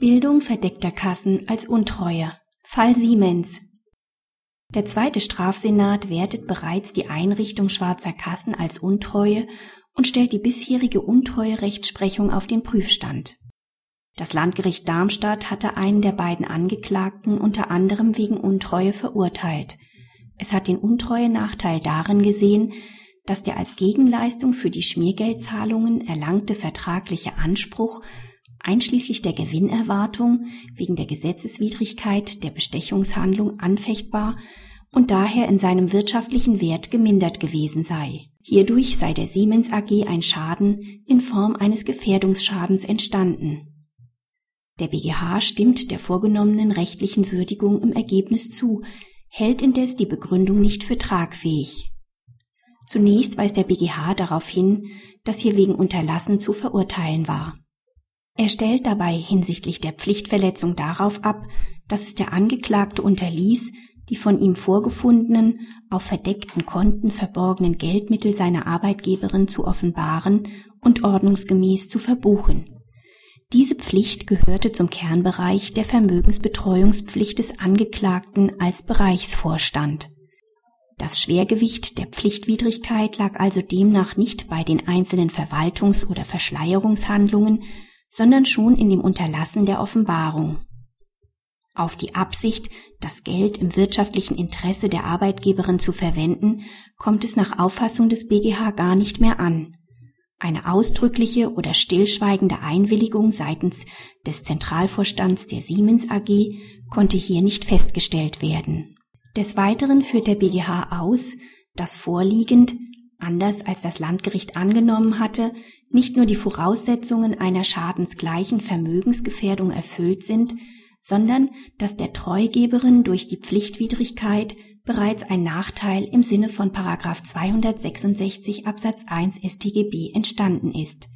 Bildung verdeckter Kassen als Untreue. Fall Siemens. Der zweite Strafsenat wertet bereits die Einrichtung schwarzer Kassen als Untreue und stellt die bisherige Untreue-Rechtsprechung auf den Prüfstand. Das Landgericht Darmstadt hatte einen der beiden Angeklagten unter anderem wegen Untreue verurteilt. Es hat den Untreue-Nachteil darin gesehen, dass der als Gegenleistung für die Schmiergeldzahlungen erlangte vertragliche Anspruch einschließlich der Gewinnerwartung wegen der Gesetzeswidrigkeit der Bestechungshandlung anfechtbar und daher in seinem wirtschaftlichen Wert gemindert gewesen sei. Hierdurch sei der Siemens AG ein Schaden in Form eines Gefährdungsschadens entstanden. Der BGH stimmt der vorgenommenen rechtlichen Würdigung im Ergebnis zu, hält indes die Begründung nicht für tragfähig. Zunächst weist der BGH darauf hin, dass hier wegen Unterlassen zu verurteilen war. Er stellt dabei hinsichtlich der Pflichtverletzung darauf ab, dass es der Angeklagte unterließ, die von ihm vorgefundenen, auf verdeckten Konten verborgenen Geldmittel seiner Arbeitgeberin zu offenbaren und ordnungsgemäß zu verbuchen. Diese Pflicht gehörte zum Kernbereich der Vermögensbetreuungspflicht des Angeklagten als Bereichsvorstand. Das Schwergewicht der Pflichtwidrigkeit lag also demnach nicht bei den einzelnen Verwaltungs- oder Verschleierungshandlungen, sondern schon in dem Unterlassen der Offenbarung. Auf die Absicht, das Geld im wirtschaftlichen Interesse der Arbeitgeberin zu verwenden, kommt es nach Auffassung des BGH gar nicht mehr an. Eine ausdrückliche oder stillschweigende Einwilligung seitens des Zentralvorstands der Siemens AG konnte hier nicht festgestellt werden. Des Weiteren führt der BGH aus, dass vorliegend, anders als das Landgericht angenommen hatte, nicht nur die Voraussetzungen einer schadensgleichen Vermögensgefährdung erfüllt sind, sondern dass der Treugeberin durch die Pflichtwidrigkeit bereits ein Nachteil im Sinne von 266 Absatz 1 StGB entstanden ist.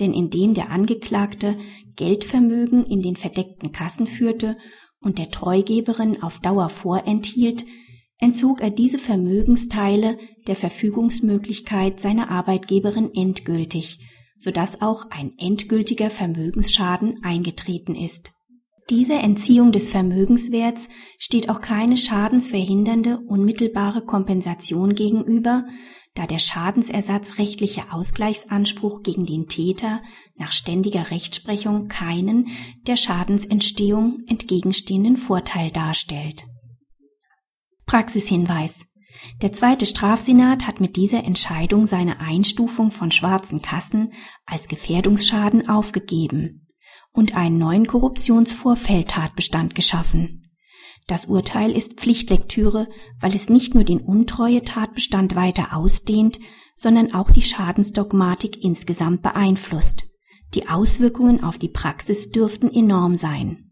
Denn indem der Angeklagte Geldvermögen in den verdeckten Kassen führte und der Treugeberin auf Dauer vorenthielt, entzog er diese Vermögensteile der Verfügungsmöglichkeit seiner Arbeitgeberin endgültig, sodass auch ein endgültiger Vermögensschaden eingetreten ist. Dieser Entziehung des Vermögenswerts steht auch keine schadensverhindernde unmittelbare Kompensation gegenüber, da der schadensersatzrechtliche Ausgleichsanspruch gegen den Täter nach ständiger Rechtsprechung keinen der Schadensentstehung entgegenstehenden Vorteil darstellt. Praxishinweis der zweite Strafsenat hat mit dieser Entscheidung seine Einstufung von schwarzen Kassen als Gefährdungsschaden aufgegeben und einen neuen Korruptionsvorfeldtatbestand geschaffen. Das Urteil ist Pflichtlektüre, weil es nicht nur den Untreue-Tatbestand weiter ausdehnt, sondern auch die Schadensdogmatik insgesamt beeinflusst. Die Auswirkungen auf die Praxis dürften enorm sein